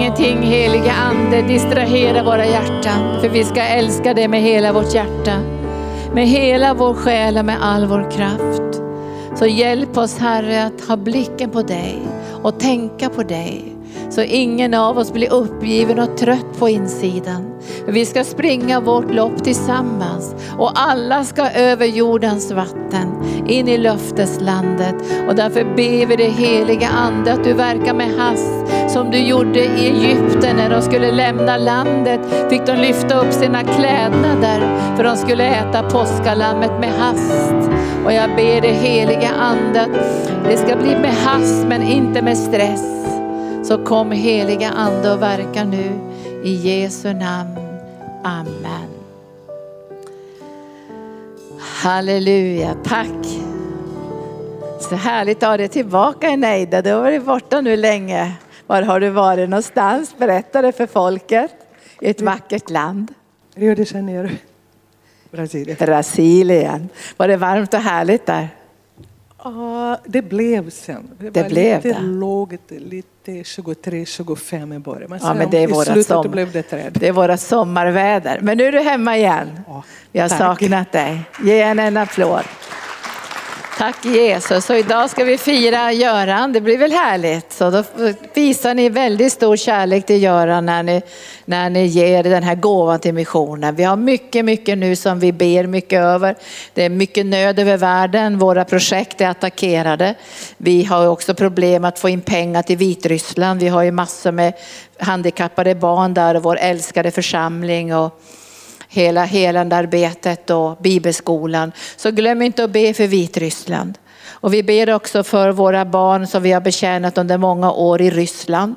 ingenting heliga ande distrahera våra hjärtan. För vi ska älska dig med hela vårt hjärta. Med hela vår själ och med all vår kraft. Så hjälp oss Herre att ha blicken på dig och tänka på dig. Så ingen av oss blir uppgiven och trött på insidan. Vi ska springa vårt lopp tillsammans och alla ska över jordens vatten in i löfteslandet. Och därför ber vi det heliga Ande att du verkar med hast som du gjorde i Egypten när de skulle lämna landet. Fick de lyfta upp sina klädnader för de skulle äta påskalammet med hast. Och jag ber det heliga Ande det ska bli med hast men inte med stress. Så kom heliga Ande och verka nu i Jesu namn. Amen. Halleluja, tack. Så härligt att ha dig tillbaka Eneida. Du har varit borta nu länge. Var har du varit någonstans? Berätta det för folket. I ett vackert land. Rio de Janeiro, Brasilien. Brasilien. Var det varmt och härligt där? Ja, det blev sen. Det, Det blev lite det. lågt, lite 23-25 i början. Men Ja, men det är i våra slutet sommar. då blev det träd. Det är våra sommarväder. Men nu är du hemma igen. Ja, Vi har tack. saknat dig. Ge henne en applåd. Tack Jesus. Och idag ska vi fira Göran. Det blir väl härligt. Så då visar ni väldigt stor kärlek till Göran när ni, när ni ger den här gåvan till missionen. Vi har mycket, mycket nu som vi ber mycket över. Det är mycket nöd över världen. Våra projekt är attackerade. Vi har också problem att få in pengar till Vitryssland. Vi har ju massor med handikappade barn där och vår älskade församling. Och hela helandearbetet och bibelskolan. Så glöm inte att be för Vitryssland. Och vi ber också för våra barn som vi har betjänat under många år i Ryssland.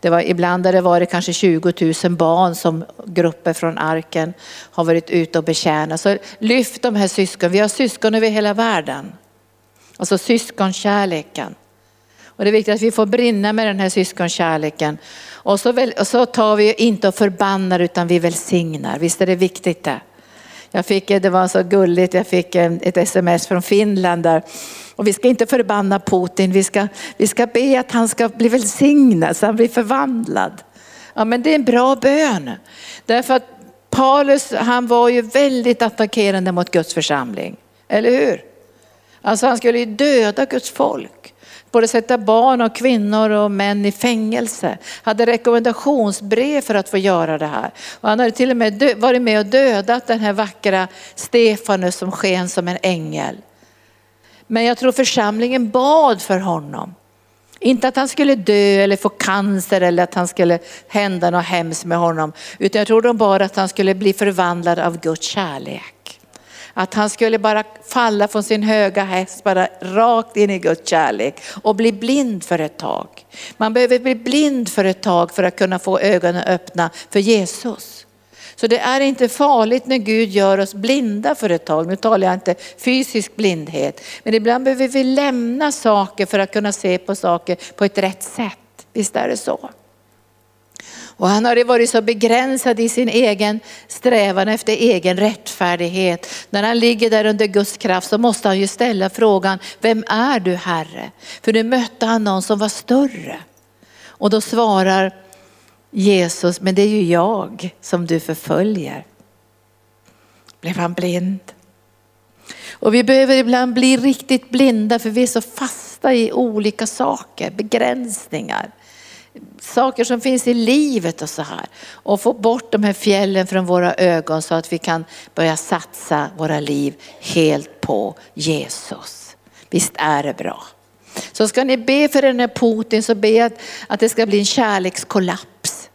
Det var, ibland har det varit kanske 20 000 barn som grupper från arken har varit ute och betjänat. Så lyft de här syskon. Vi har syskon över hela världen. Alltså syskonkärleken. Och det är viktigt att vi får brinna med den här syskonkärleken. Och så, väl, och så tar vi inte och förbannar utan vi välsignar. Visst är det viktigt det? Jag fick, det var så gulligt, jag fick eh, ett sms från Finland där. Och vi ska inte förbanna Putin, vi ska, vi ska be att han ska bli välsignad så han blir förvandlad. Ja men det är en bra bön. Därför att Paulus han var ju väldigt attackerande mot Guds församling. Eller hur? Alltså han skulle ju döda Guds folk. Både sätta barn och kvinnor och män i fängelse. Hade rekommendationsbrev för att få göra det här. Och han hade till och med varit med och dödat den här vackra Stefanus som sken som en ängel. Men jag tror församlingen bad för honom. Inte att han skulle dö eller få cancer eller att han skulle hända något hemskt med honom. Utan jag tror de bara att han skulle bli förvandlad av Guds kärlek. Att han skulle bara falla från sin höga häst, bara rakt in i Guds kärlek och bli blind för ett tag. Man behöver bli blind för ett tag för att kunna få ögonen öppna för Jesus. Så det är inte farligt när Gud gör oss blinda för ett tag. Nu talar jag inte fysisk blindhet, men ibland behöver vi lämna saker för att kunna se på saker på ett rätt sätt. Visst är det så? Och han hade varit så begränsad i sin egen strävan efter egen rättfärdighet. När han ligger där under Guds kraft så måste han ju ställa frågan, vem är du Herre? För nu mötte han någon som var större. Och då svarar Jesus, men det är ju jag som du förföljer. Blev han blind? Och vi behöver ibland bli riktigt blinda för vi är så fasta i olika saker, begränsningar saker som finns i livet och så här. Och få bort de här fjällen från våra ögon så att vi kan börja satsa våra liv helt på Jesus. Visst är det bra? Så ska ni be för den här Putin så be att, att det ska bli en kärlekskollaps.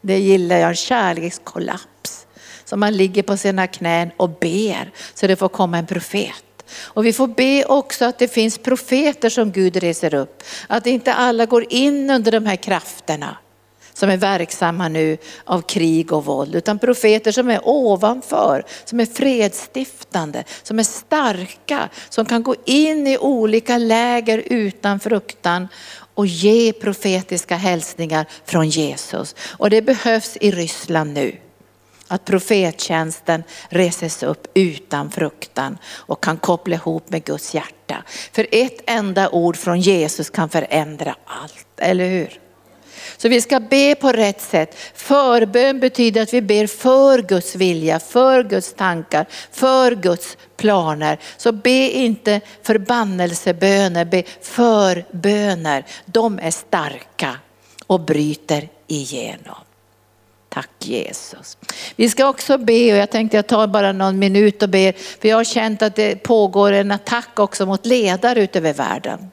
Det gillar jag, en kärlekskollaps. Så man ligger på sina knän och ber så det får komma en profet. Och vi får be också att det finns profeter som Gud reser upp. Att inte alla går in under de här krafterna som är verksamma nu av krig och våld, utan profeter som är ovanför, som är fredsstiftande, som är starka, som kan gå in i olika läger utan fruktan och ge profetiska hälsningar från Jesus. Och det behövs i Ryssland nu. Att profettjänsten reses upp utan fruktan och kan koppla ihop med Guds hjärta. För ett enda ord från Jesus kan förändra allt, eller hur? Så vi ska be på rätt sätt. Förbön betyder att vi ber för Guds vilja, för Guds tankar, för Guds planer. Så be inte förbannelseböner, be förböner. De är starka och bryter igenom. Tack Jesus. Vi ska också be och jag tänkte jag tar bara någon minut och ber. För jag har känt att det pågår en attack också mot ledare ute över världen.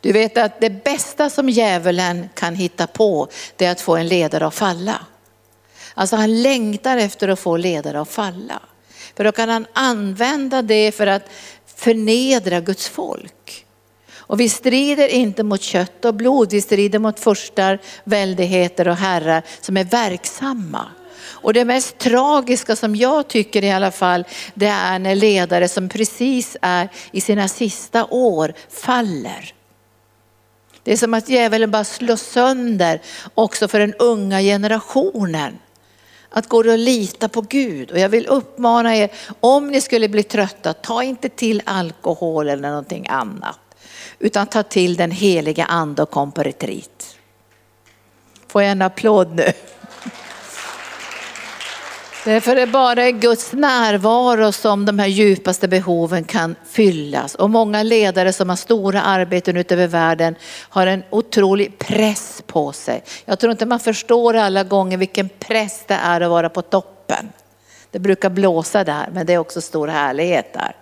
Du vet att det bästa som djävulen kan hitta på det är att få en ledare att falla. Alltså han längtar efter att få ledare att falla. För då kan han använda det för att förnedra Guds folk. Och vi strider inte mot kött och blod, vi strider mot förstar, väldigheter och herrar som är verksamma. Och det mest tragiska som jag tycker i alla fall, det är när ledare som precis är i sina sista år faller. Det är som att djävulen bara slår sönder också för den unga generationen. Att gå och lita på Gud. Och jag vill uppmana er, om ni skulle bli trötta, ta inte till alkohol eller någonting annat. Utan ta till den heliga ande och kom på retreat. Får jag en applåd nu? Därför är det bara i Guds närvaro som de här djupaste behoven kan fyllas. Och många ledare som har stora arbeten utöver världen har en otrolig press på sig. Jag tror inte man förstår alla gånger vilken press det är att vara på toppen. Det brukar blåsa där men det är också stor härlighet där.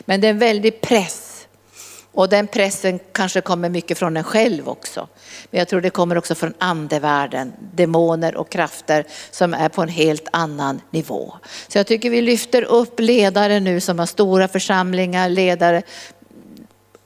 Men det är en väldig press och den pressen kanske kommer mycket från en själv också. Men jag tror det kommer också från andevärlden, demoner och krafter som är på en helt annan nivå. Så jag tycker vi lyfter upp ledare nu som har stora församlingar, ledare,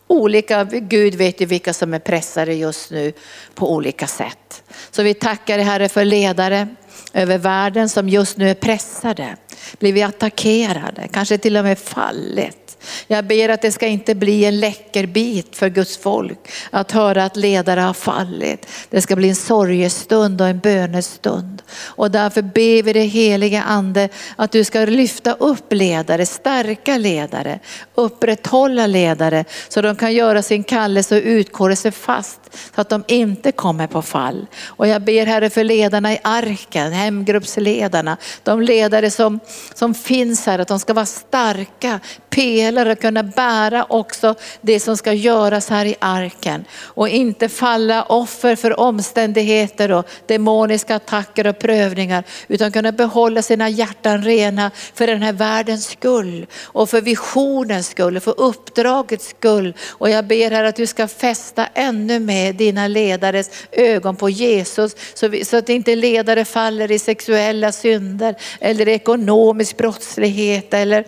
olika, Gud vet ju vilka som är pressade just nu på olika sätt. Så vi tackar dig Herre för ledare över världen som just nu är pressade, blivit attackerade, kanske till och med fallit. Jag ber att det ska inte bli en läcker bit för Guds folk att höra att ledare har fallit. Det ska bli en sorgestund och en bönestund. Och därför ber vi det heliga ande att du ska lyfta upp ledare, stärka ledare, upprätthålla ledare så de kan göra sin kallelse och utkårelse fast så att de inte kommer på fall. Och jag ber Herre för ledarna i arken, hemgruppsledarna, de ledare som, som finns här, att de ska vara starka pelare och kunna bära också det som ska göras här i arken. Och inte falla offer för omständigheter och demoniska attacker och prövningar, utan kunna behålla sina hjärtan rena för den här världens skull och för visionens skull och för uppdragets skull. Och jag ber här att du ska fästa ännu mer dina ledares ögon på Jesus så, vi, så att inte ledare faller i sexuella synder eller ekonomisk brottslighet eller,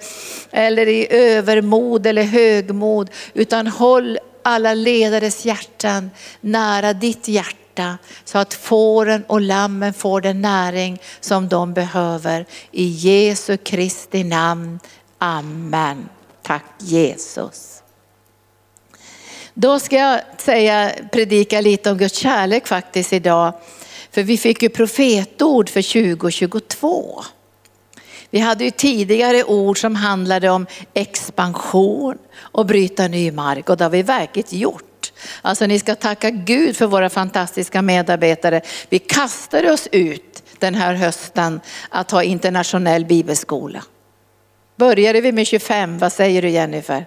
eller i övermod eller högmod. Utan håll alla ledares hjärtan nära ditt hjärta så att fåren och lammen får den näring som de behöver. I Jesu Kristi namn. Amen. Tack Jesus. Då ska jag säga, predika lite om Guds kärlek faktiskt idag. För vi fick ju profetord för 2022. Vi hade ju tidigare ord som handlade om expansion och bryta ny mark och det har vi verkligen gjort. Alltså ni ska tacka Gud för våra fantastiska medarbetare. Vi kastade oss ut den här hösten att ha internationell bibelskola. Började vi med 25, vad säger du Jennifer?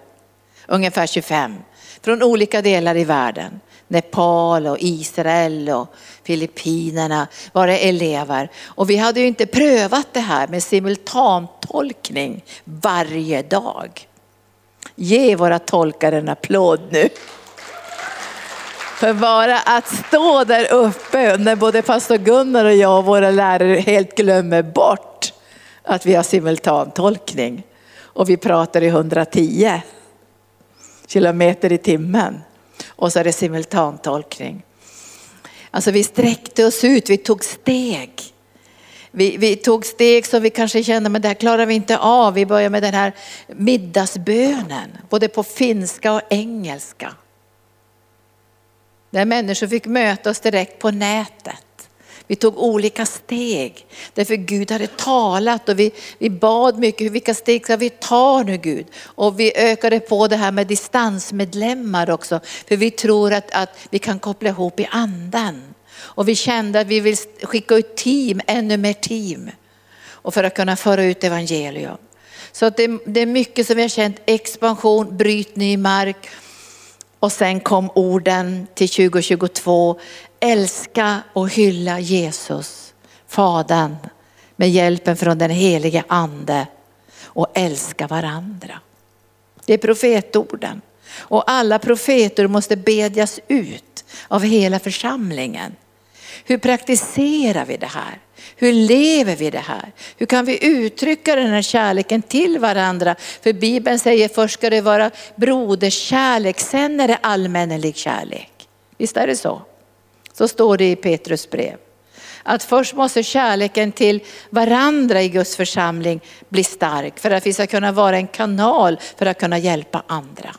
Ungefär 25 från olika delar i världen. Nepal och Israel och Filippinerna var det elever. Och vi hade ju inte prövat det här med simultantolkning varje dag. Ge våra tolkar en applåd nu. För bara att stå där uppe när både pastor Gunnar och jag och våra lärare helt glömmer bort att vi har simultantolkning och vi pratar i 110 kilometer i timmen. Och så är det simultantolkning. Alltså vi sträckte oss ut, vi tog steg. Vi, vi, tog steg som vi kanske kände, men det här klarar vi inte av. Vi började med den här middagsbönen, både på finska och engelska. Där människor fick möta oss direkt på nätet. Vi tog olika steg. Därför Gud hade talat och vi, vi bad mycket, vilka steg ska vi ta nu Gud? Och vi ökade på det här med distansmedlemmar också. För vi tror att, att vi kan koppla ihop i andan. Och vi kände att vi vill skicka ut team, ännu mer team. Och för att kunna föra ut evangelium. Så att det, det är mycket som vi har känt, expansion, bryt ny mark. Och sen kom orden till 2022, älska och hylla Jesus, Fadern, med hjälpen från den helige ande och älska varandra. Det är profetorden. Och alla profeter måste bedjas ut av hela församlingen. Hur praktiserar vi det här? Hur lever vi det här? Hur kan vi uttrycka den här kärleken till varandra? För Bibeln säger först ska det vara broderskärlek, sen är det allmännelig kärlek. Visst är det så? Så står det i Petrus brev. Att först måste kärleken till varandra i Guds församling bli stark för att vi ska kunna vara en kanal för att kunna hjälpa andra.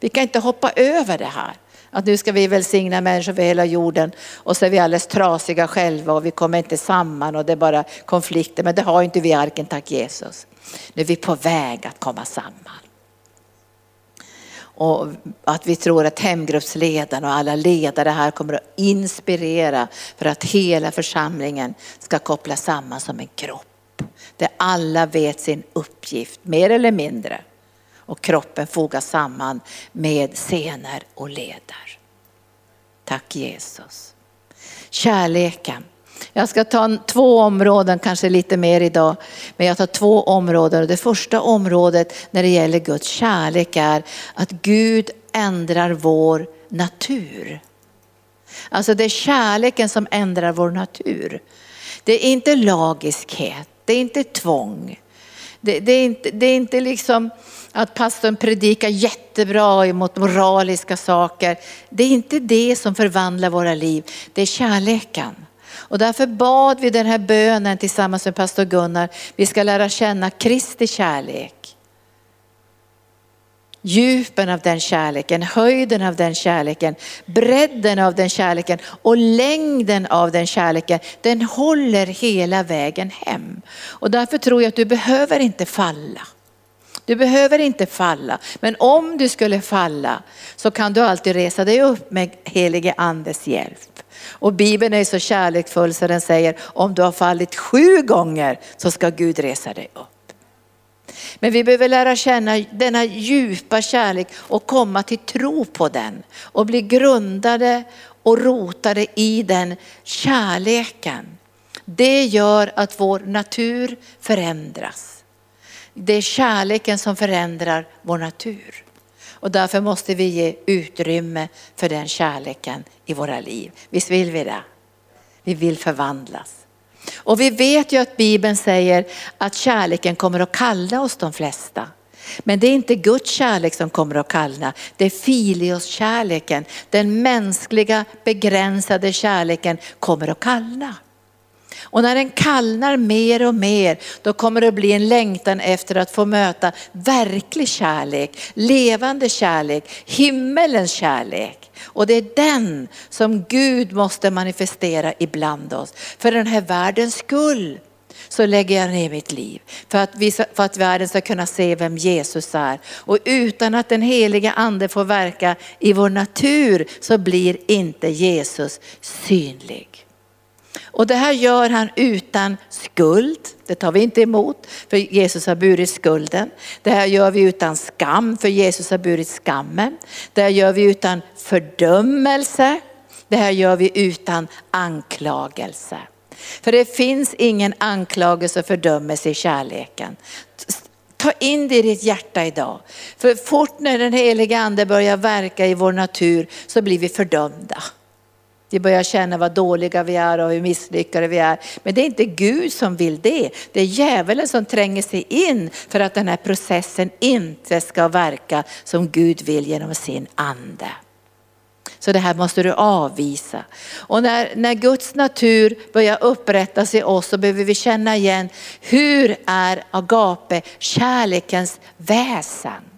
Vi kan inte hoppa över det här. Att nu ska vi välsigna människor för hela jorden och så är vi alldeles trasiga själva och vi kommer inte samman och det är bara konflikter. Men det har inte vi arken, tack Jesus. Nu är vi på väg att komma samman. Och att vi tror att hemgruppsledarna och alla ledare här kommer att inspirera för att hela församlingen ska kopplas samman som en kropp. Där alla vet sin uppgift, mer eller mindre och kroppen fogas samman med senor och leder. Tack Jesus. Kärleken. Jag ska ta två områden, kanske lite mer idag, men jag tar två områden. Det första området när det gäller Guds kärlek är att Gud ändrar vår natur. Alltså det är kärleken som ändrar vår natur. Det är inte lagiskhet, det är inte tvång. Det, det, är, inte, det är inte liksom att pastorn predikar jättebra emot moraliska saker. Det är inte det som förvandlar våra liv, det är kärleken. Och därför bad vi den här bönen tillsammans med pastor Gunnar. Vi ska lära känna Kristi kärlek. Djupen av den kärleken, höjden av den kärleken, bredden av den kärleken och längden av den kärleken. Den håller hela vägen hem. Och därför tror jag att du behöver inte falla. Du behöver inte falla, men om du skulle falla så kan du alltid resa dig upp med helige andes hjälp. Och Bibeln är så kärleksfull så den säger om du har fallit sju gånger så ska Gud resa dig upp. Men vi behöver lära känna denna djupa kärlek och komma till tro på den och bli grundade och rotade i den kärleken. Det gör att vår natur förändras. Det är kärleken som förändrar vår natur. Och därför måste vi ge utrymme för den kärleken i våra liv. Visst vill vi det? Vi vill förvandlas. Och vi vet ju att Bibeln säger att kärleken kommer att kalla oss de flesta. Men det är inte Guds kärlek som kommer att kallna, det är filios kärleken. Den mänskliga begränsade kärleken kommer att kallna. Och när den kallnar mer och mer, då kommer det bli en längtan efter att få möta verklig kärlek, levande kärlek, himmelens kärlek. Och det är den som Gud måste manifestera ibland oss. För den här världens skull så lägger jag ner mitt liv. För att, vi, för att världen ska kunna se vem Jesus är. Och utan att den heliga ande får verka i vår natur så blir inte Jesus synlig. Och det här gör han utan skuld. Det tar vi inte emot för Jesus har burit skulden. Det här gör vi utan skam för Jesus har burit skammen. Det här gör vi utan fördömelse. Det här gör vi utan anklagelse. För det finns ingen anklagelse och fördömelse i kärleken. Ta in det i ditt hjärta idag. För fort när den heliga ande börjar verka i vår natur så blir vi fördömda. Vi börjar känna vad dåliga vi är och hur misslyckade vi är. Men det är inte Gud som vill det. Det är djävulen som tränger sig in för att den här processen inte ska verka som Gud vill genom sin ande. Så det här måste du avvisa. Och när, när Guds natur börjar upprättas i oss så behöver vi känna igen hur är agape, kärlekens väsen.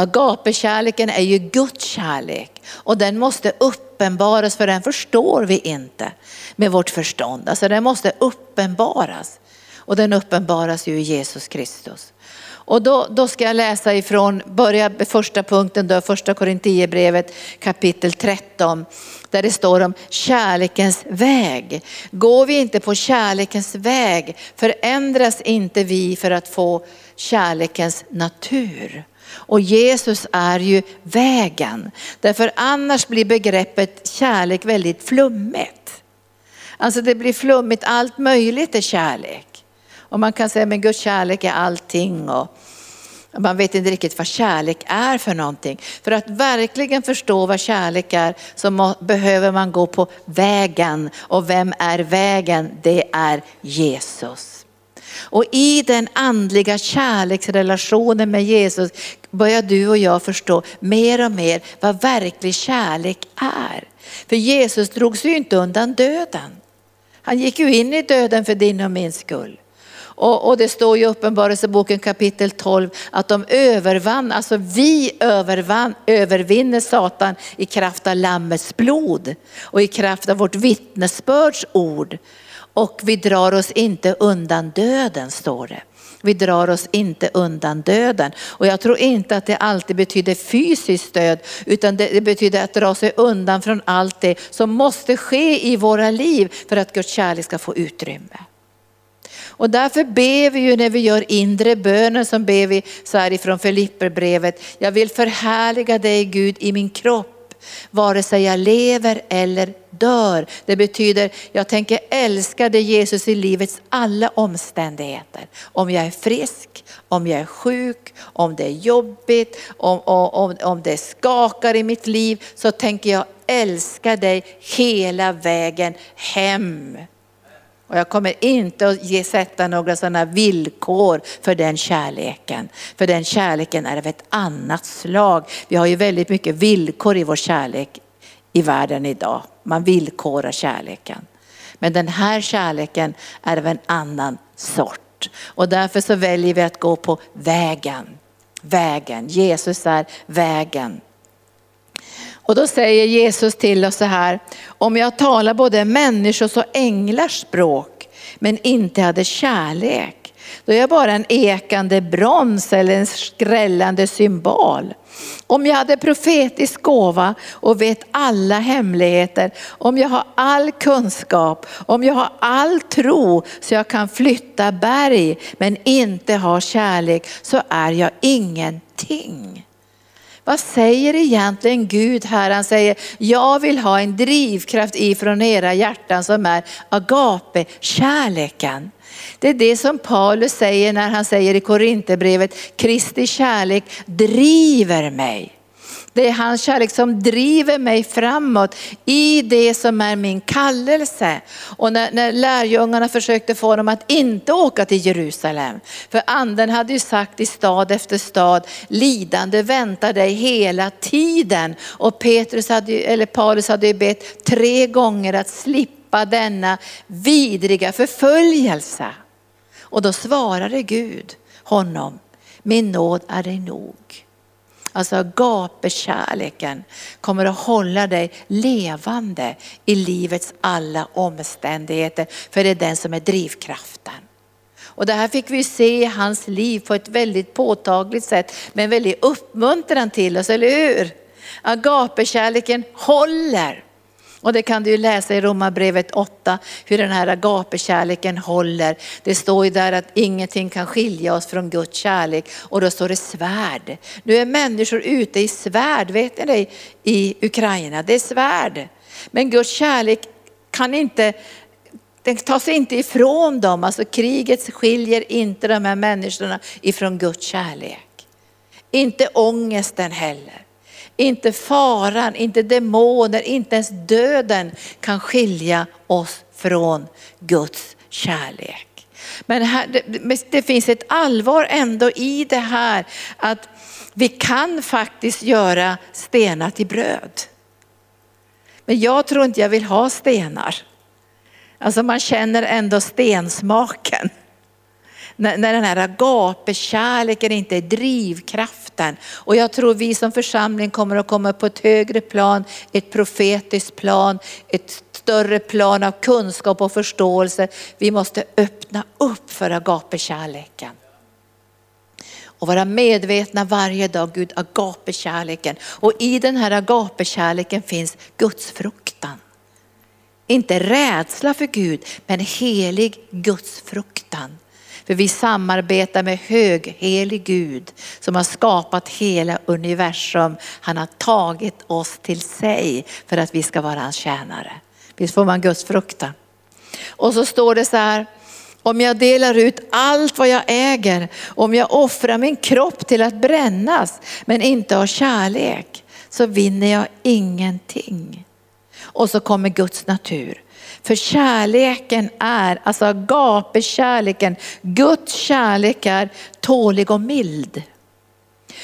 Agapekärleken är ju Guds kärlek och den måste uppenbaras för den förstår vi inte med vårt förstånd. Alltså den måste uppenbaras och den uppenbaras ju i Jesus Kristus. Och då, då ska jag läsa ifrån, börja med första punkten då, första Korintierbrevet kapitel 13. Där det står om kärlekens väg. Går vi inte på kärlekens väg förändras inte vi för att få kärlekens natur. Och Jesus är ju vägen. Därför annars blir begreppet kärlek väldigt flummigt. Alltså det blir flummigt, allt möjligt är kärlek. Och man kan säga men Guds kärlek är allting. Och man vet inte riktigt vad kärlek är för någonting. För att verkligen förstå vad kärlek är så må, behöver man gå på vägen. Och vem är vägen? Det är Jesus. Och i den andliga kärleksrelationen med Jesus börjar du och jag förstå mer och mer vad verklig kärlek är. För Jesus drog sig ju inte undan döden. Han gick ju in i döden för din och min skull. Och, och det står i Uppenbarelseboken kapitel 12 att de övervann, alltså vi övervann, övervinner Satan i kraft av Lammets blod och i kraft av vårt vittnesbörds ord. Och vi drar oss inte undan döden står det. Vi drar oss inte undan döden. Och jag tror inte att det alltid betyder fysiskt död, utan det betyder att dra sig undan från allt det som måste ske i våra liv för att Guds kärlek ska få utrymme. Och därför ber vi ju när vi gör inre bönen som ber vi så här ifrån Filipperbrevet. Jag vill förhärliga dig Gud i min kropp vare sig jag lever eller dör. Det betyder jag tänker älska dig Jesus i livets alla omständigheter. Om jag är frisk, om jag är sjuk, om det är jobbigt, om, om, om det skakar i mitt liv så tänker jag älska dig hela vägen hem. Och jag kommer inte att ge, sätta några sådana villkor för den kärleken. För den kärleken är av ett annat slag. Vi har ju väldigt mycket villkor i vår kärlek i världen idag. Man villkorar kärleken. Men den här kärleken är av en annan sort. Och därför så väljer vi att gå på vägen. Vägen, Jesus är vägen. Och då säger Jesus till oss så här, om jag talar både människors och änglars språk men inte hade kärlek, då är jag bara en ekande brons eller en skrällande symbol. Om jag hade profetisk gåva och vet alla hemligheter, om jag har all kunskap, om jag har all tro så jag kan flytta berg men inte har kärlek så är jag ingenting. Vad säger egentligen Gud här? Han säger, jag vill ha en drivkraft ifrån era hjärtan som är agape, kärleken. Det är det som Paulus säger när han säger i Korinthierbrevet, Kristi kärlek driver mig. Det är hans kärlek som driver mig framåt i det som är min kallelse. Och när, när lärjungarna försökte få dem att inte åka till Jerusalem, för anden hade ju sagt i stad efter stad, lidande väntar dig hela tiden. Och Petrus hade, eller Paulus hade ju bett tre gånger att slippa denna vidriga förföljelse. Och då svarade Gud honom, min nåd är dig nog. Alltså gapekärleken kommer att hålla dig levande i livets alla omständigheter. För det är den som är drivkraften. Och det här fick vi se i hans liv på ett väldigt påtagligt sätt med en väldig uppmuntran till oss, eller hur? Agapekärleken håller. Och det kan du ju läsa i Romarbrevet 8, hur den här agapekärleken håller. Det står ju där att ingenting kan skilja oss från Guds kärlek och då står det svärd. Nu är människor ute i svärd, vet ni det, i Ukraina, det är svärd. Men Guds kärlek kan inte, den tas inte ifrån dem, alltså kriget skiljer inte de här människorna ifrån Guds kärlek. Inte ångesten heller. Inte faran, inte demoner, inte ens döden kan skilja oss från Guds kärlek. Men här, det, det finns ett allvar ändå i det här att vi kan faktiskt göra stenar till bröd. Men jag tror inte jag vill ha stenar. Alltså man känner ändå stensmaken. När, när den här agapekärleken inte är drivkraften. Och jag tror vi som församling kommer att komma på ett högre plan, ett profetiskt plan, ett större plan av kunskap och förståelse. Vi måste öppna upp för agapekärleken och vara medvetna varje dag, Gud, agapekärleken. Och i den här agapekärleken finns Guds fruktan. Inte rädsla för Gud, men helig Guds fruktan. För vi samarbetar med höghelig Gud som har skapat hela universum. Han har tagit oss till sig för att vi ska vara hans tjänare. Visst får man Guds frukta. Och så står det så här, om jag delar ut allt vad jag äger, om jag offrar min kropp till att brännas men inte har kärlek så vinner jag ingenting. Och så kommer Guds natur. För kärleken är, alltså agape-kärleken, Guds kärlek är tålig och mild.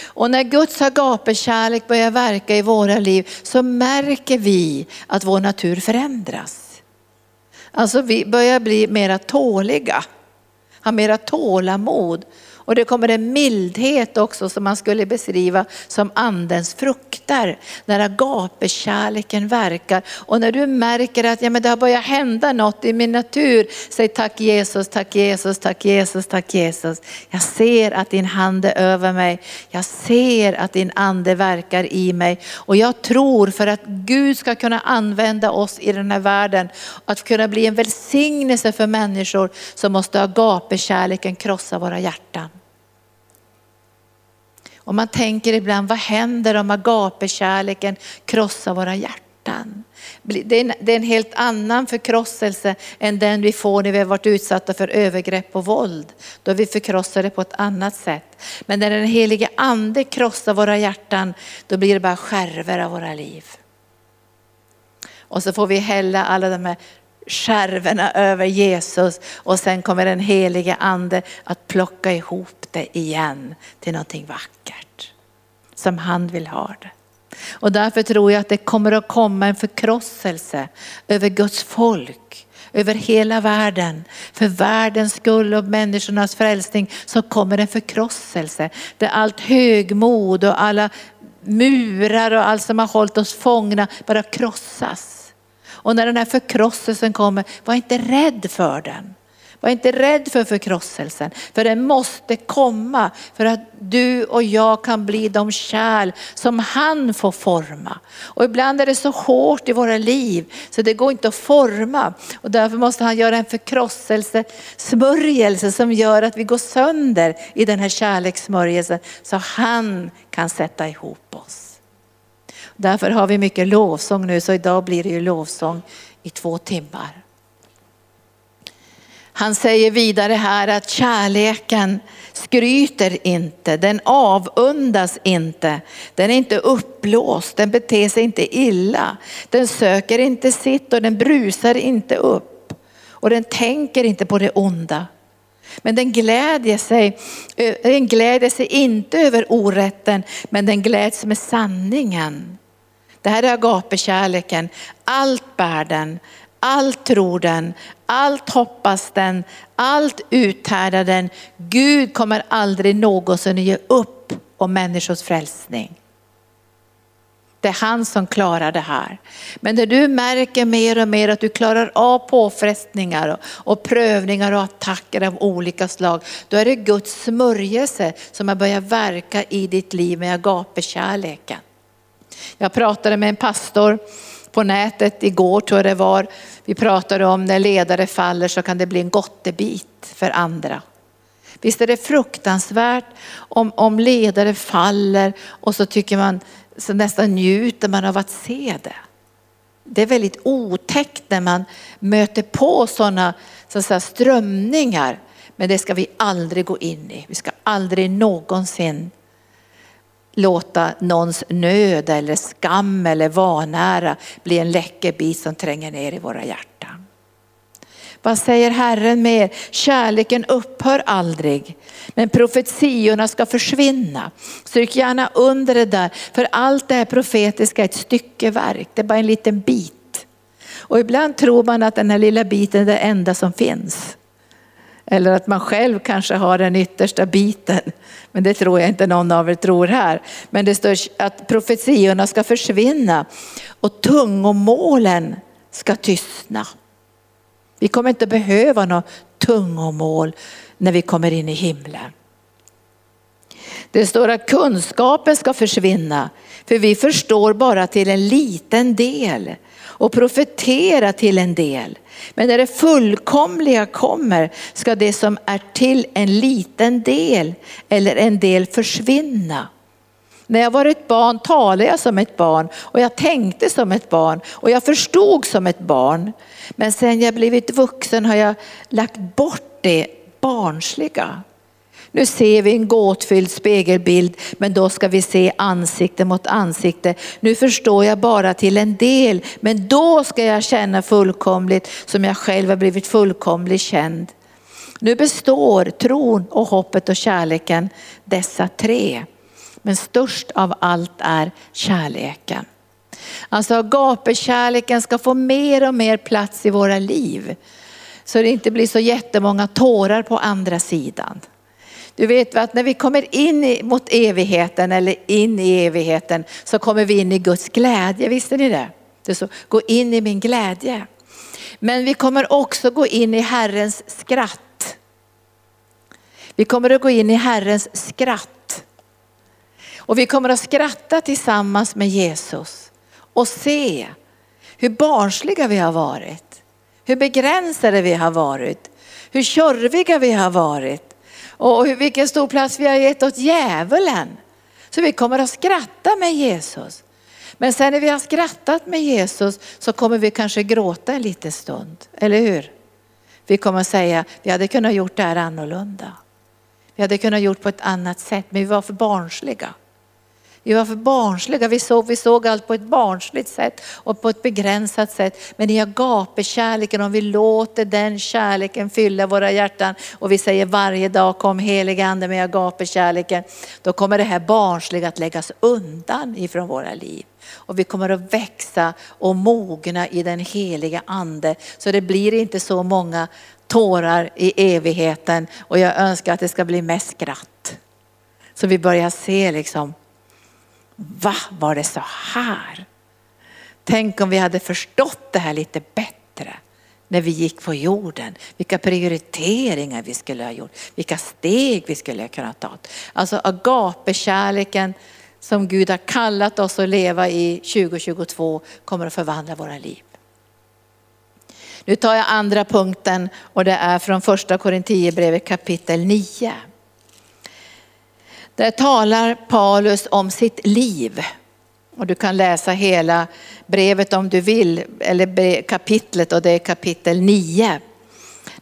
Och när Guds agape-kärlek börjar verka i våra liv så märker vi att vår natur förändras. Alltså vi börjar bli mera tåliga, ha mera tålamod och det kommer en mildhet också som man skulle beskriva som andens frukter. När agapekärleken verkar och när du märker att ja, men det har börjat hända något i min natur. Säg tack Jesus, tack Jesus, tack Jesus, tack Jesus. Jag ser att din hand är över mig. Jag ser att din ande verkar i mig. Och jag tror för att Gud ska kunna använda oss i den här världen, att kunna bli en välsignelse för människor så måste agapekärleken krossa våra hjärtan. Och man tänker ibland, vad händer om agapekärleken krossar våra hjärtan? Det är en helt annan förkrosselse än den vi får när vi har varit utsatta för övergrepp och våld. Då är vi förkrossade på ett annat sätt. Men när den helige ande krossar våra hjärtan, då blir det bara skärvor av våra liv. Och så får vi hälla alla de här skärvorna över Jesus och sen kommer den helige ande att plocka ihop det igen till någonting vackert. Som han vill ha det. Och därför tror jag att det kommer att komma en förkrosselse över Guds folk, över hela världen. För världens skull och människornas frälsning så kommer en förkrosselse. Där allt högmod och alla murar och allt som har hållit oss fångna bara krossas. Och när den här förkrosselsen kommer, var inte rädd för den. Var inte rädd för förkrosselsen, för den måste komma för att du och jag kan bli de kärl som han får forma. Och ibland är det så hårt i våra liv så det går inte att forma och därför måste han göra en förkrosselse, smörjelse som gör att vi går sönder i den här kärlekssmörjelsen så han kan sätta ihop oss. Därför har vi mycket lovsång nu, så idag blir det ju lovsång i två timmar. Han säger vidare här att kärleken skryter inte, den avundas inte, den är inte uppblåst, den beter sig inte illa, den söker inte sitt och den brusar inte upp och den tänker inte på det onda. Men den glädjer sig, eh, den glädjer sig inte över orätten, men den gläds med sanningen. Det här är agapekärleken. Allt bär den, allt tror den, allt hoppas den, allt uthärdar den. Gud kommer aldrig någonsin att ge upp om människors frälsning. Det är han som klarar det här. Men när du märker mer och mer att du klarar av påfrestningar och prövningar och attacker av olika slag, då är det Guds smörjelse som har börjat verka i ditt liv med agapekärleken. Jag pratade med en pastor på nätet igår tror jag det var. Vi pratar om när ledare faller så kan det bli en gottebit för andra. Visst är det fruktansvärt om, om ledare faller och så tycker man, så nästan njuter man av att se det. Det är väldigt otäckt när man möter på sådana så säga, strömningar. Men det ska vi aldrig gå in i. Vi ska aldrig någonsin låta någons nöd eller skam eller vanära bli en läckerbit som tränger ner i våra hjärtan. Vad säger Herren mer? Kärleken upphör aldrig, men profetiorna ska försvinna. Stryk gärna under det där, för allt det här profetiska är ett styckeverk, det är bara en liten bit. Och ibland tror man att den här lilla biten är det enda som finns. Eller att man själv kanske har den yttersta biten. Men det tror jag inte någon av er tror här. Men det står att profetiorna ska försvinna och tungomålen ska tystna. Vi kommer inte behöva något tungomål när vi kommer in i himlen. Det står att kunskapen ska försvinna, för vi förstår bara till en liten del och profetera till en del. Men när det fullkomliga kommer ska det som är till en liten del eller en del försvinna. När jag var ett barn talade jag som ett barn och jag tänkte som ett barn och jag förstod som ett barn. Men sen jag blivit vuxen har jag lagt bort det barnsliga. Nu ser vi en gåtfylld spegelbild, men då ska vi se ansikte mot ansikte. Nu förstår jag bara till en del, men då ska jag känna fullkomligt som jag själv har blivit fullkomligt känd. Nu består tron och hoppet och kärleken, dessa tre. Men störst av allt är kärleken. Alltså gapekärleken ska få mer och mer plats i våra liv. Så det inte blir så jättemånga tårar på andra sidan. Du vet att när vi kommer in mot evigheten eller in i evigheten så kommer vi in i Guds glädje, visste ni det? Det så, gå in i min glädje. Men vi kommer också gå in i Herrens skratt. Vi kommer att gå in i Herrens skratt. Och vi kommer att skratta tillsammans med Jesus och se hur barnsliga vi har varit, hur begränsade vi har varit, hur tjorviga vi har varit, och vilken stor plats vi har gett åt djävulen. Så vi kommer att skratta med Jesus. Men sen när vi har skrattat med Jesus så kommer vi kanske gråta en liten stund, eller hur? Vi kommer att säga, vi hade kunnat gjort det här annorlunda. Vi hade kunnat gjort på ett annat sätt, men vi var för barnsliga. Vi var för barnsliga, vi såg, vi såg allt på ett barnsligt sätt och på ett begränsat sätt. Men i agapekärleken, om vi låter den kärleken fylla våra hjärtan och vi säger varje dag kom helige ande med agapekärleken, då kommer det här barnsliga att läggas undan ifrån våra liv. Och vi kommer att växa och mogna i den heliga ande. Så det blir inte så många tårar i evigheten och jag önskar att det ska bli mest skratt. Så vi börjar se liksom Va, var det så här? Tänk om vi hade förstått det här lite bättre när vi gick på jorden. Vilka prioriteringar vi skulle ha gjort, vilka steg vi skulle ha kunnat ta. Alltså agapekärleken som Gud har kallat oss att leva i 2022 kommer att förvandla våra liv. Nu tar jag andra punkten och det är från första Korinthierbrevet kapitel 9. Där talar Paulus om sitt liv. Och du kan läsa hela brevet om du vill, eller kapitlet och det är kapitel 9.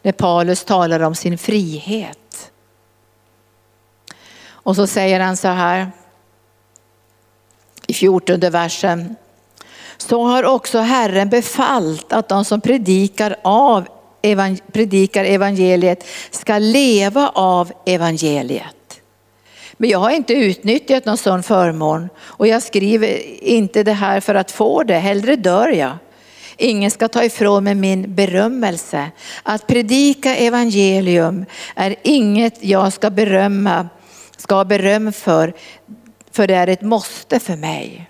När Paulus talar om sin frihet. Och så säger han så här i 14 versen. Så har också Herren befallt att de som predikar, av, predikar evangeliet ska leva av evangeliet. Men jag har inte utnyttjat någon sån förmån och jag skriver inte det här för att få det, hellre dör jag. Ingen ska ta ifrån mig min berömmelse. Att predika evangelium är inget jag ska berömma, ska ha beröm för, för det är ett måste för mig.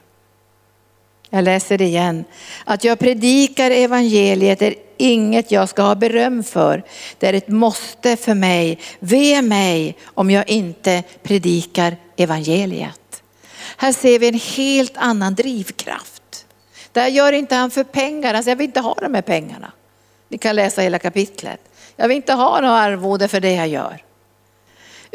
Jag läser igen. Att jag predikar evangeliet är inget jag ska ha beröm för. Det är ett måste för mig. Ve mig om jag inte predikar evangeliet. Här ser vi en helt annan drivkraft. Det här gör inte han för pengar, alltså jag vill inte ha de här pengarna. Ni kan läsa hela kapitlet. Jag vill inte ha något arvode för det jag gör.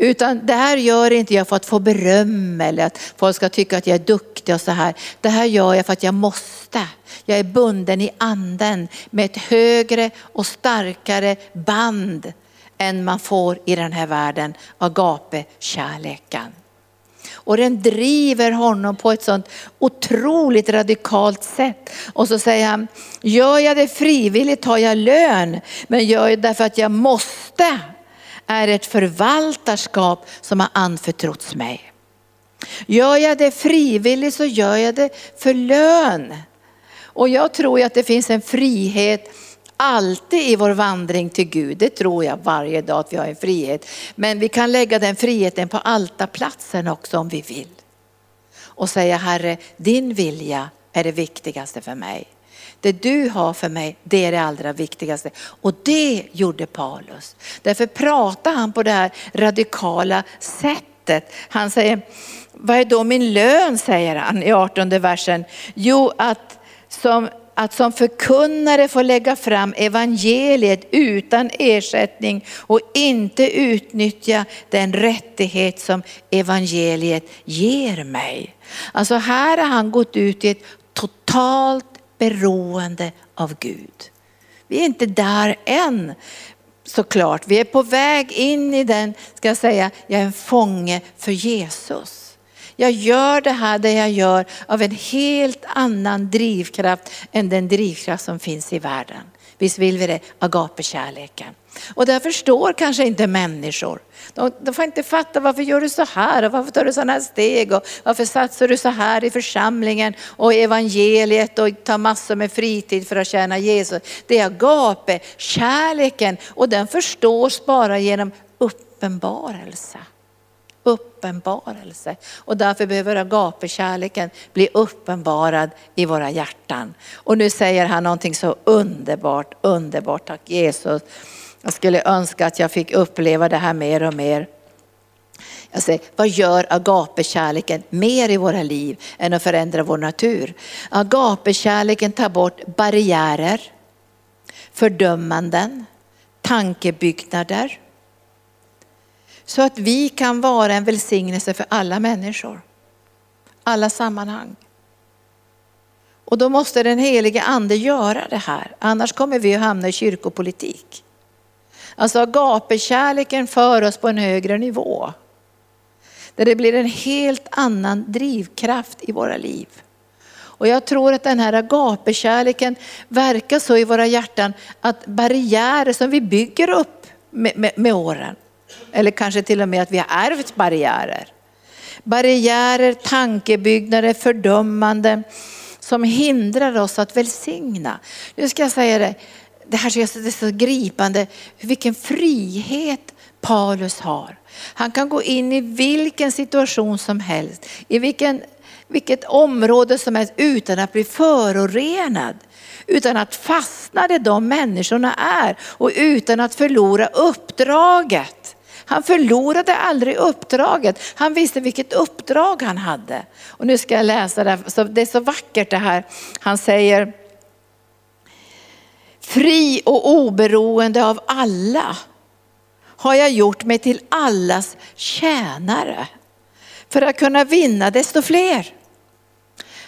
Utan det här gör inte jag för att få beröm eller att folk ska tycka att jag är duktig och så här. Det här gör jag för att jag måste. Jag är bunden i anden med ett högre och starkare band än man får i den här världen, agape-kärleken. Och den driver honom på ett sånt otroligt radikalt sätt. Och så säger han, gör jag det frivilligt tar jag lön, men gör jag det därför att jag måste är ett förvaltarskap som har anförtrotts mig. Gör jag det frivilligt så gör jag det för lön. Och jag tror att det finns en frihet alltid i vår vandring till Gud. Det tror jag varje dag att vi har en frihet. Men vi kan lägga den friheten på altarplatsen också om vi vill. Och säga Herre, din vilja är det viktigaste för mig. Det du har för mig, det är det allra viktigaste. Och det gjorde Paulus. Därför pratar han på det här radikala sättet. Han säger, vad är då min lön säger han i 18 versen. Jo, att som att som förkunnare få lägga fram evangeliet utan ersättning och inte utnyttja den rättighet som evangeliet ger mig. Alltså här har han gått ut i ett totalt beroende av Gud. Vi är inte där än såklart. Vi är på väg in i den, ska jag säga, jag är en fånge för Jesus. Jag gör det här det jag gör av en helt annan drivkraft än den drivkraft som finns i världen. Visst vill vi det? Agapekärleken. Och det förstår kanske inte människor. De, de, får inte fatta varför gör du så här och varför tar du sådana här steg och varför satsar du så här i församlingen och evangeliet och tar massor med fritid för att tjäna Jesus. Det är agape, kärleken och den förstås bara genom uppenbarelse uppenbarelse. Och därför behöver agapekärleken bli uppenbarad i våra hjärtan. Och nu säger han någonting så underbart, underbart. Tack Jesus. Jag skulle önska att jag fick uppleva det här mer och mer. Jag säger, vad gör agapekärleken mer i våra liv än att förändra vår natur? Agapekärleken tar bort barriärer, fördömanden, tankebyggnader, så att vi kan vara en välsignelse för alla människor. Alla sammanhang. Och då måste den helige ande göra det här, annars kommer vi att hamna i kyrkopolitik. Alltså agapekärleken för oss på en högre nivå. Där det blir en helt annan drivkraft i våra liv. Och jag tror att den här agapekärleken verkar så i våra hjärtan att barriärer som vi bygger upp med, med, med åren, eller kanske till och med att vi har ärvt barriärer. Barriärer, tankebyggnader, fördömanden som hindrar oss att välsigna. Nu ska jag säga det, det här är så gripande, vilken frihet Paulus har. Han kan gå in i vilken situation som helst, i vilken, vilket område som helst utan att bli förorenad. Utan att fastna där de människorna är och utan att förlora uppdraget. Han förlorade aldrig uppdraget. Han visste vilket uppdrag han hade. Och nu ska jag läsa det, här, det är så vackert det här. Han säger, fri och oberoende av alla har jag gjort mig till allas tjänare för att kunna vinna desto fler.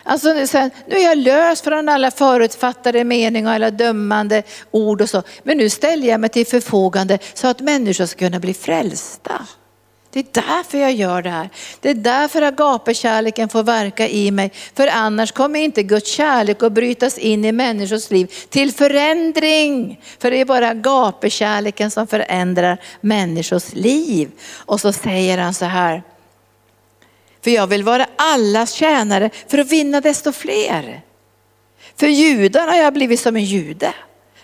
Alltså nu, nu är jag lös från alla förutfattade meningar och alla dömande ord och så. Men nu ställer jag mig till förfogande så att människor ska kunna bli frälsta. Det är därför jag gör det här. Det är därför agapekärleken får verka i mig. För annars kommer inte Guds kärlek att brytas in i människors liv till förändring. För det är bara agapekärleken som förändrar människors liv. Och så säger han så här, för jag vill vara allas tjänare för att vinna desto fler. För judarna har jag blivit som en jude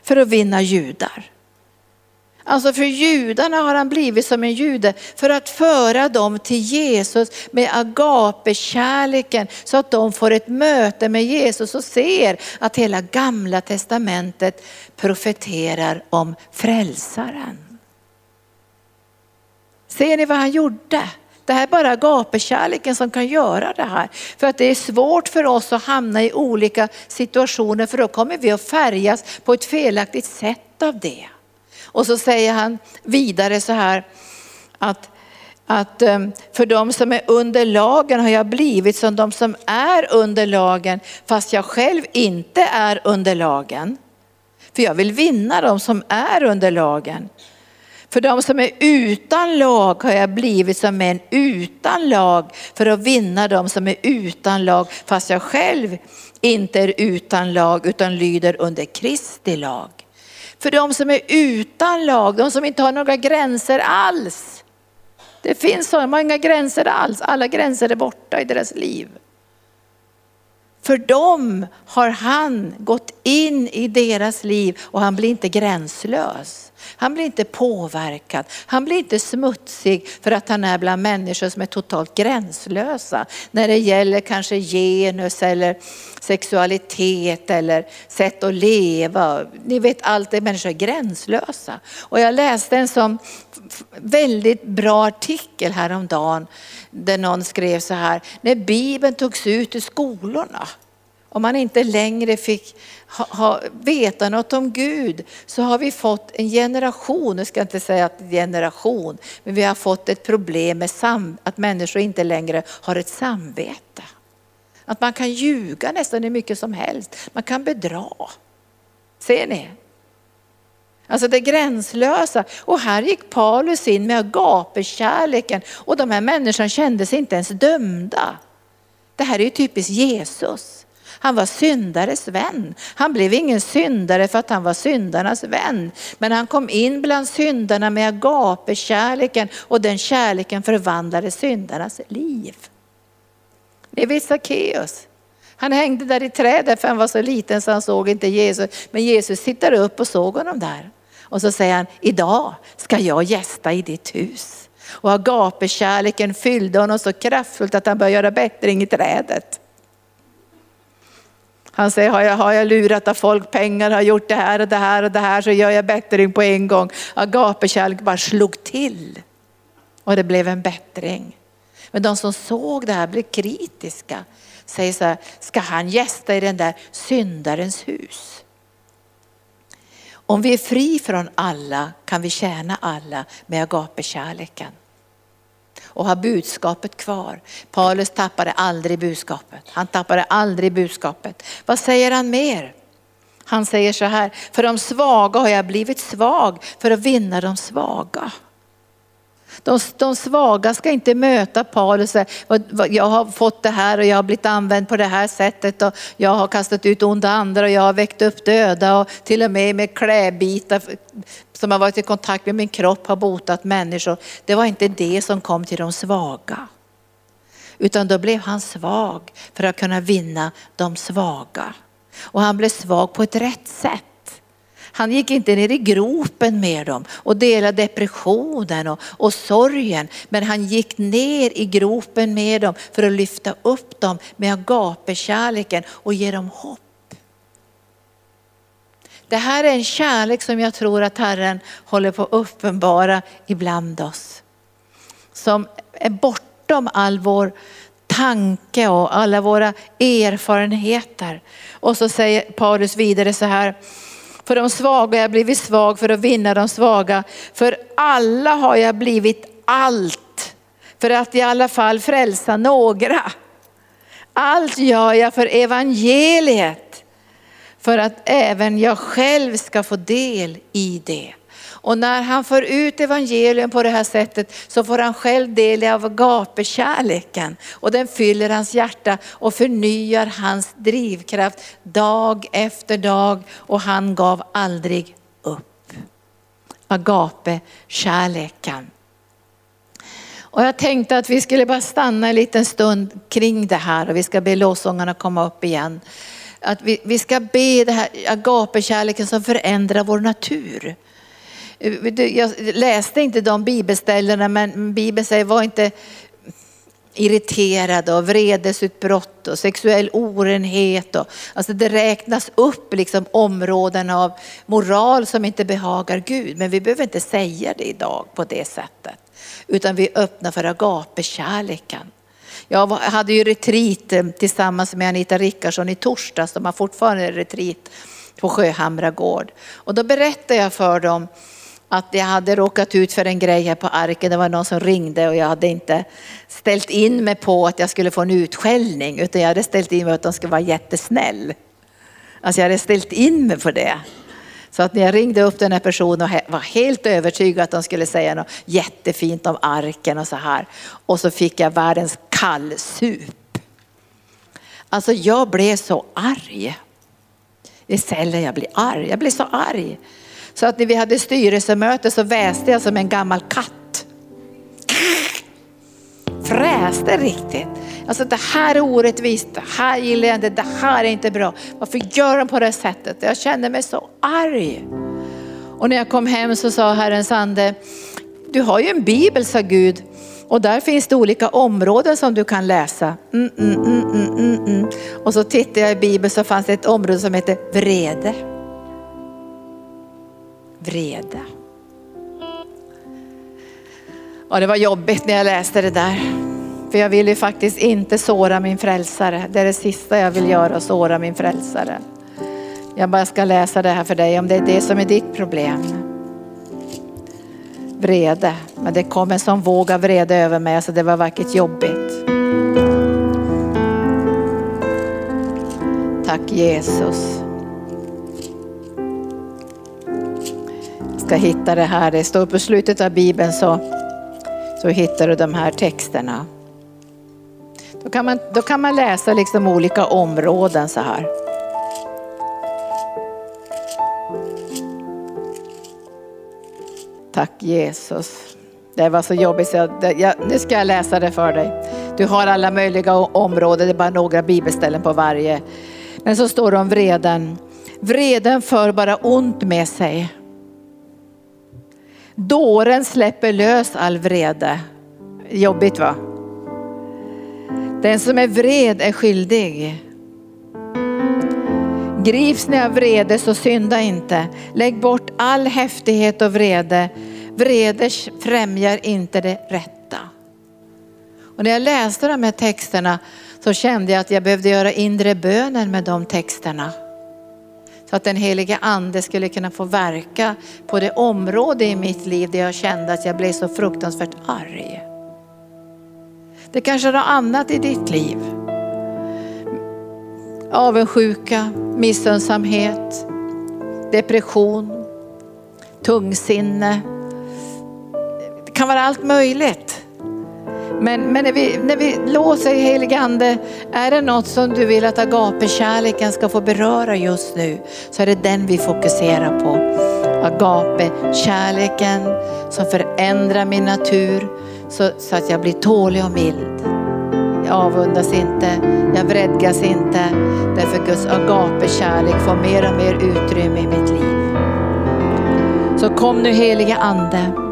för att vinna judar. Alltså för judarna har han blivit som en jude för att föra dem till Jesus med agape-kärleken så att de får ett möte med Jesus och ser att hela gamla testamentet profeterar om frälsaren. Ser ni vad han gjorde? Det här är bara agapekärleken som kan göra det här. För att det är svårt för oss att hamna i olika situationer för då kommer vi att färgas på ett felaktigt sätt av det. Och så säger han vidare så här att att ehm, för de som är under lagen har jag blivit som de som är under lagen fast jag själv inte är under lagen. För jag vill vinna de som är under lagen. För de som är utan lag har jag blivit som en utan lag för att vinna de som är utan lag fast jag själv inte är utan lag utan lyder under Kristi lag. För de som är utan lag, de som inte har några gränser alls. Det finns så många gränser alls, alla gränser är borta i deras liv. För dem har han gått in i deras liv och han blir inte gränslös. Han blir inte påverkad, han blir inte smutsig för att han är bland människor som är totalt gränslösa. När det gäller kanske genus eller sexualitet eller sätt att leva. Ni vet allt det, människor är gränslösa. Och jag läste en sån väldigt bra artikel häromdagen där någon skrev så här, när Bibeln togs ut i skolorna om man inte längre fick ha, ha, veta något om Gud så har vi fått en generation, nu ska jag inte säga att generation, men vi har fått ett problem med sam, att människor inte längre har ett samvete. Att man kan ljuga nästan hur mycket som helst, man kan bedra. Ser ni? Alltså det gränslösa. Och här gick Paulus in med agapekärleken och de här människorna kände sig inte ens dömda. Det här är ju typiskt Jesus. Han var syndares vän. Han blev ingen syndare för att han var syndarnas vän. Men han kom in bland syndarna med agape-kärleken och den kärleken förvandlade syndarnas liv. Det är Sackeus. Han hängde där i trädet för han var så liten så han såg inte Jesus. Men Jesus tittar upp och såg honom där. Och så säger han, idag ska jag gästa i ditt hus. Och agape-kärleken fyllde honom så kraftfullt att han började göra bättring i trädet. Han säger, har jag, har jag lurat av folk pengar, har gjort det här och det här och det här så gör jag bättring på en gång. Agapekärlek bara slog till och det blev en bättring. Men de som såg det här blev kritiska. Säger så här, ska han gästa i den där syndarens hus? Om vi är fri från alla kan vi tjäna alla med agapekärleken och ha budskapet kvar. Paulus tappade aldrig budskapet. Han tappade aldrig budskapet. Vad säger han mer? Han säger så här, för de svaga har jag blivit svag för att vinna de svaga. De, de svaga ska inte möta Paulus och säga, jag har fått det här och jag har blivit använd på det här sättet och jag har kastat ut onda andra och jag har väckt upp döda och till och med med kläbitar som har varit i kontakt med min kropp har botat människor. Det var inte det som kom till de svaga. Utan då blev han svag för att kunna vinna de svaga. Och han blev svag på ett rätt sätt. Han gick inte ner i gropen med dem och delade depressionen och, och sorgen. Men han gick ner i gropen med dem för att lyfta upp dem med agapekärleken och ge dem hopp. Det här är en kärlek som jag tror att Herren håller på att uppenbara ibland oss. Som är bortom all vår tanke och alla våra erfarenheter. Och så säger Paulus vidare så här, för de svaga har jag blivit svag för att vinna de svaga. För alla har jag blivit allt för att i alla fall frälsa några. Allt gör jag för evangeliet för att även jag själv ska få del i det. Och när han för ut evangelium på det här sättet så får han själv del av agapekärleken. Och den fyller hans hjärta och förnyar hans drivkraft dag efter dag. Och han gav aldrig upp. Agape-kärleken. Och jag tänkte att vi skulle bara stanna en liten stund kring det här och vi ska be lovsångarna komma upp igen. Att vi, vi ska be det här agapekärleken som förändrar vår natur. Eh, jag läste inte de bibelställena men Bibeln säger var inte irriterad och vredesutbrott och sexuell orenhet. Och, alltså det räknas upp liksom områden av moral som inte behagar Gud. Men vi behöver inte säga det idag på det sättet. Utan vi öppnar för agapekärleken. Jag hade ju retreat eh, tillsammans med Anita Rickardsson i torsdags. De har fortfarande retreat på Sjöhamra gård. Och då berättade jag för dem att jag hade råkat ut för en grej här på arken. Det var någon som ringde och jag hade inte ställt in mig på att jag skulle få en utskällning utan jag hade ställt in mig på att de skulle vara jättesnäll. Alltså jag hade ställt in mig på det. Så att när jag ringde upp den här personen och var helt övertygad att de skulle säga något jättefint om arken och så här. Och så fick jag världens kallsup. Alltså jag blev så arg. Det är sällan jag blir arg. Jag blev så arg. Så att när vi hade styrelsemöte så väste jag som en gammal katt. Fräste riktigt. Alltså det här är orättvist, det här gillar jag inte, det här är inte bra. Varför gör de på det sättet? Jag kände mig så arg. Och när jag kom hem så sa Herrens ande, du har ju en bibel sa Gud. Och där finns det olika områden som du kan läsa. Mm, mm, mm, mm, mm. mm. och så tittade jag i bibeln så fanns det ett område som heter vrede. Vrede. Och det var jobbigt när jag läste det där. För jag vill ju faktiskt inte såra min frälsare. Det är det sista jag vill göra, såra min frälsare. Jag bara ska läsa det här för dig om det är det som är ditt problem. Vrede, men det kom en sån våg av vrede över mig så det var vackert jobbigt. Tack Jesus. Ska hitta det här, det står på slutet av bibeln så, så hittar du de här texterna. Då kan man, då kan man läsa liksom olika områden så här. Tack Jesus. Det var så jobbigt så jag, jag, nu ska jag läsa det för dig. Du har alla möjliga områden, det är bara några bibelställen på varje. Men så står det om vreden. Vreden för bara ont med sig. Dåren släpper lös all vrede. Jobbigt va? Den som är vred är skyldig. Grips ni av vrede så synda inte. Lägg bort all häftighet och vrede. Vrede främjar inte det rätta. Och när jag läste de här texterna så kände jag att jag behövde göra inre bönen med de texterna. Så att den helige ande skulle kunna få verka på det område i mitt liv där jag kände att jag blev så fruktansvärt arg. Det kanske är något annat i ditt liv. Avundsjuka, missunnsamhet, depression, tungsinne. Det kan vara allt möjligt. Men, men när, vi, när vi låser heligande, är det något som du vill att agape-kärleken ska få beröra just nu så är det den vi fokuserar på. Agape-kärleken som förändrar min natur så, så att jag blir tålig och mild. Jag avundas inte, jag vredgas inte. Därför Guds agape-kärlek får mer och mer utrymme i mitt liv. Så kom nu helige ande.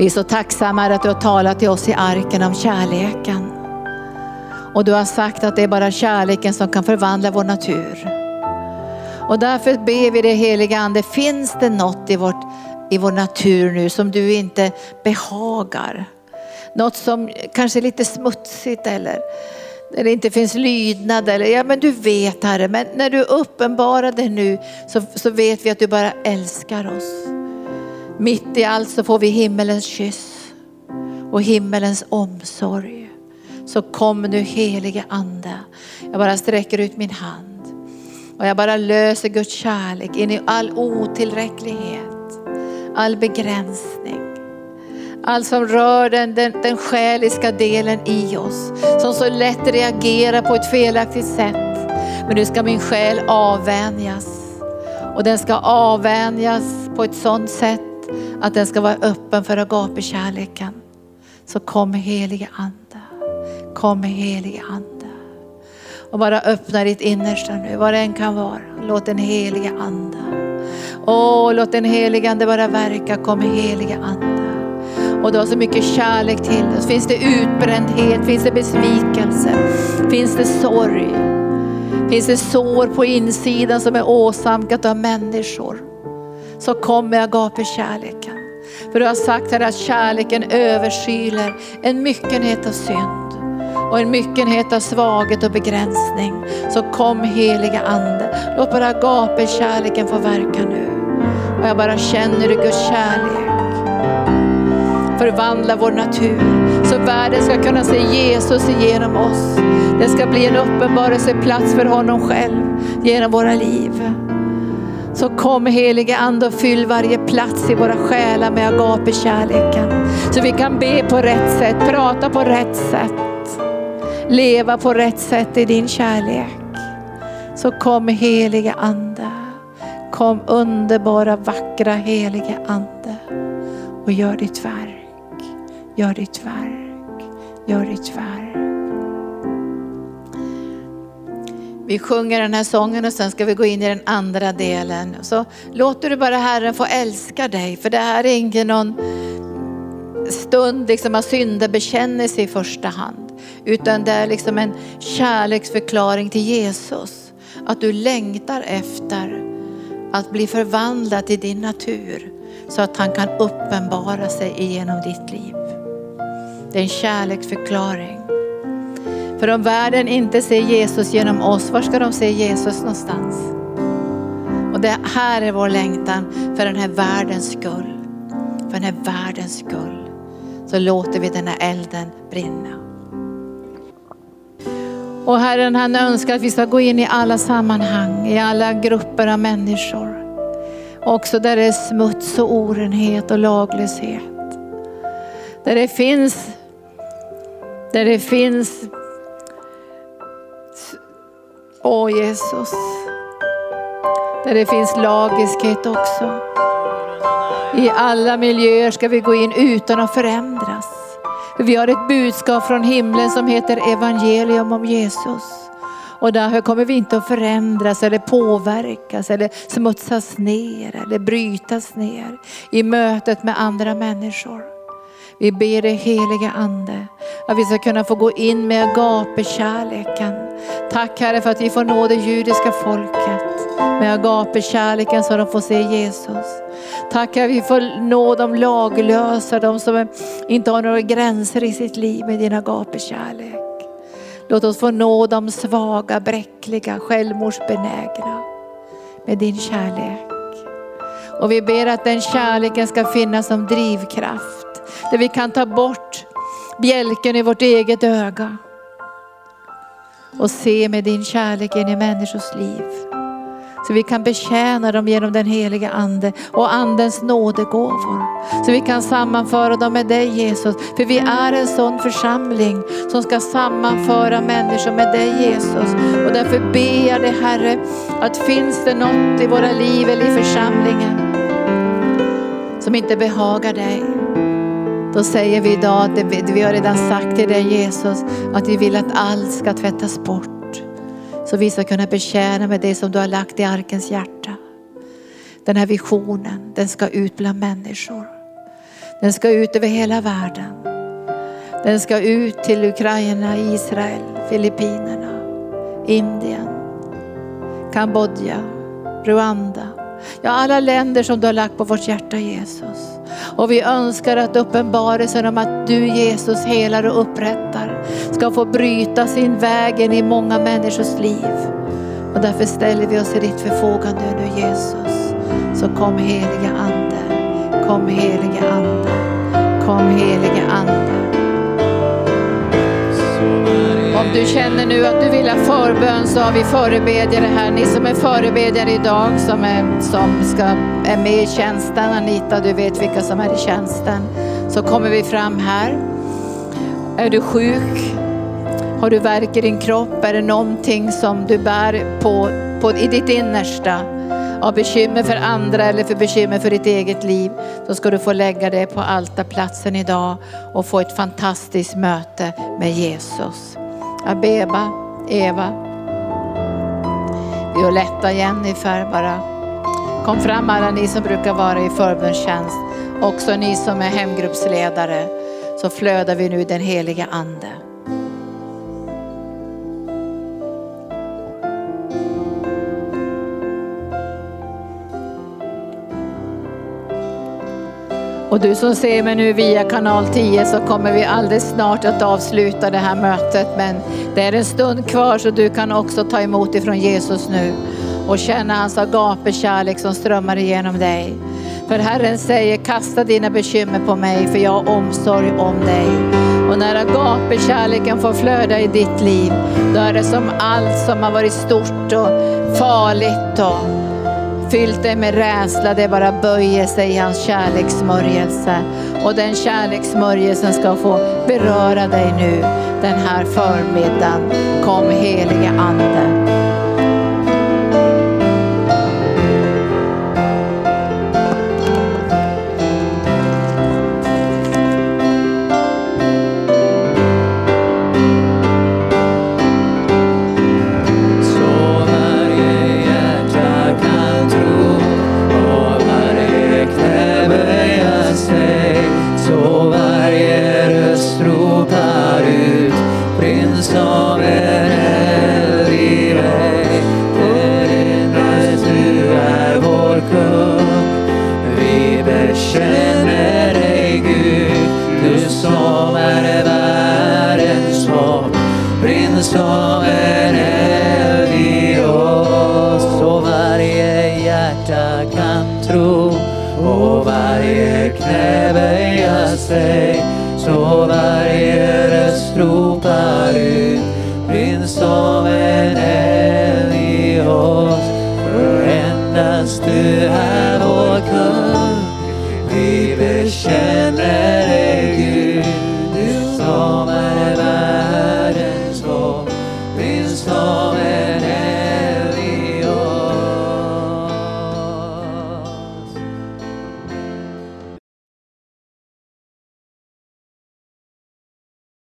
Vi är så tacksamma att du har talat till oss i arken om kärleken. Och du har sagt att det är bara kärleken som kan förvandla vår natur. Och därför ber vi dig heliga ande, finns det något i, vårt, i vår natur nu som du inte behagar? Något som kanske är lite smutsigt eller där det inte finns lydnad eller ja men du vet Herre, men när du uppenbarar det nu så, så vet vi att du bara älskar oss. Mitt i allt så får vi himmelens kyss och himmelens omsorg. Så kom nu helige ande. Jag bara sträcker ut min hand och jag bara löser Guds kärlek in i all otillräcklighet, all begränsning. Allt som rör den, den, den själiska delen i oss. Som så lätt reagerar på ett felaktigt sätt. Men nu ska min själ avvänjas. Och den ska avvänjas på ett sådant sätt att den ska vara öppen för agape-kärleken. Så kom helige Ande. Kom helige Ande. Och bara öppna ditt innersta nu, vad det än kan vara. Låt den helige Ande. Åh, låt den helige Ande bara verka. Kom helige Ande. Och du har så mycket kärlek till oss. Finns det utbrändhet, finns det besvikelse, finns det sorg. Finns det sår på insidan som är åsamkat av människor. Så kom med agape-kärleken. För du har sagt här att kärleken överskyler en myckenhet av synd och en myckenhet av svaghet och begränsning. Så kom heliga Ande. Låt bara agape-kärleken få verka nu. Och jag bara känner hur Guds kärlek förvandlar vår natur. Så världen ska kunna se Jesus igenom oss. Det ska bli en uppenbarelseplats för honom själv genom våra liv. Så kom helige Ande och fyll varje plats i våra själar med agape-kärleken. Så vi kan be på rätt sätt, prata på rätt sätt, leva på rätt sätt i din kärlek. Så kom helige Ande. Kom underbara, vackra helige Ande och gör ditt verk. Gör ditt verk. gör ditt verk. Vi sjunger den här sången och sen ska vi gå in i den andra delen. Så låter du bara Herren få älska dig, för det här är ingen någon stund liksom av syndabekännelse i första hand. Utan det är liksom en kärleksförklaring till Jesus. Att du längtar efter att bli förvandlad till din natur så att han kan uppenbara sig genom ditt liv. Det är en kärleksförklaring. För om världen inte ser Jesus genom oss, var ska de se Jesus någonstans? Och det här är vår längtan för den här världens skull. För den här världens skull. Så låter vi den här elden brinna. Och Herren han önskar att vi ska gå in i alla sammanhang, i alla grupper av människor. Också där det är smuts och orenhet och laglöshet. Där det finns, där det finns Åh Jesus. Där det finns lagiskhet också. I alla miljöer ska vi gå in utan att förändras. Vi har ett budskap från himlen som heter evangelium om Jesus. Och därför kommer vi inte att förändras eller påverkas eller smutsas ner eller brytas ner i mötet med andra människor. Vi ber dig heliga ande att vi ska kunna få gå in med agape-kärleken. Tack Herre för att vi får nå det judiska folket med agape-kärleken så de får se Jesus. Tack att vi får nå de laglösa, de som inte har några gränser i sitt liv med din agape-kärlek. Låt oss få nå de svaga, bräckliga, självmordsbenägna med din kärlek. Och vi ber att den kärleken ska finnas som drivkraft. Där vi kan ta bort bjälken i vårt eget öga. Och se med din kärlek in i människors liv. Så vi kan betjäna dem genom den heliga ande och andens nådegåvor. Så vi kan sammanföra dem med dig Jesus. För vi är en sån församling som ska sammanföra människor med dig Jesus. Och därför ber jag dig Herre att finns det något i våra liv eller i församlingen som inte behagar dig. Då säger vi idag, att vi har redan sagt till dig Jesus, att vi vill att allt ska tvättas bort. Så vi ska kunna betjäna med det som du har lagt i arkens hjärta. Den här visionen, den ska ut bland människor. Den ska ut över hela världen. Den ska ut till Ukraina, Israel, Filippinerna, Indien, Kambodja, Rwanda. Ja, alla länder som du har lagt på vårt hjärta Jesus. Och vi önskar att uppenbarelsen om att du Jesus helar och upprättar ska få bryta sin väg in i många människors liv. Och därför ställer vi oss i ditt förfogande nu Jesus. Så kom heliga Ande, kom heliga Ande, kom heliga Ande. Om du känner nu att du vill ha förbön så har vi förebedjare här. Ni som är förebedjare idag som, är, som ska, är med i tjänsten. Anita, du vet vilka som är i tjänsten. Så kommer vi fram här. Är du sjuk? Har du värk i din kropp? Är det någonting som du bär på, på i ditt innersta? Av bekymmer för andra eller för bekymmer för ditt eget liv. Då ska du få lägga det på altarplatsen idag och få ett fantastiskt möte med Jesus. Abeba, Eva, Violetta, Jennifer bara. Kom fram alla ni som brukar vara i förbundstjänst. Också ni som är hemgruppsledare. Så flödar vi nu den heliga ande. Och du som ser mig nu via kanal 10 så kommer vi alldeles snart att avsluta det här mötet. Men det är en stund kvar så du kan också ta emot ifrån Jesus nu och känna hans agape-kärlek som strömmar igenom dig. För Herren säger kasta dina bekymmer på mig för jag har omsorg om dig. Och när agape-kärleken får flöda i ditt liv, då är det som allt som har varit stort och farligt och fyllt dig med rädsla, det bara böjer sig i hans kärlekssmörjelse. Och den kärlekssmörjelsen ska få beröra dig nu den här förmiddagen. Kom helige Ande.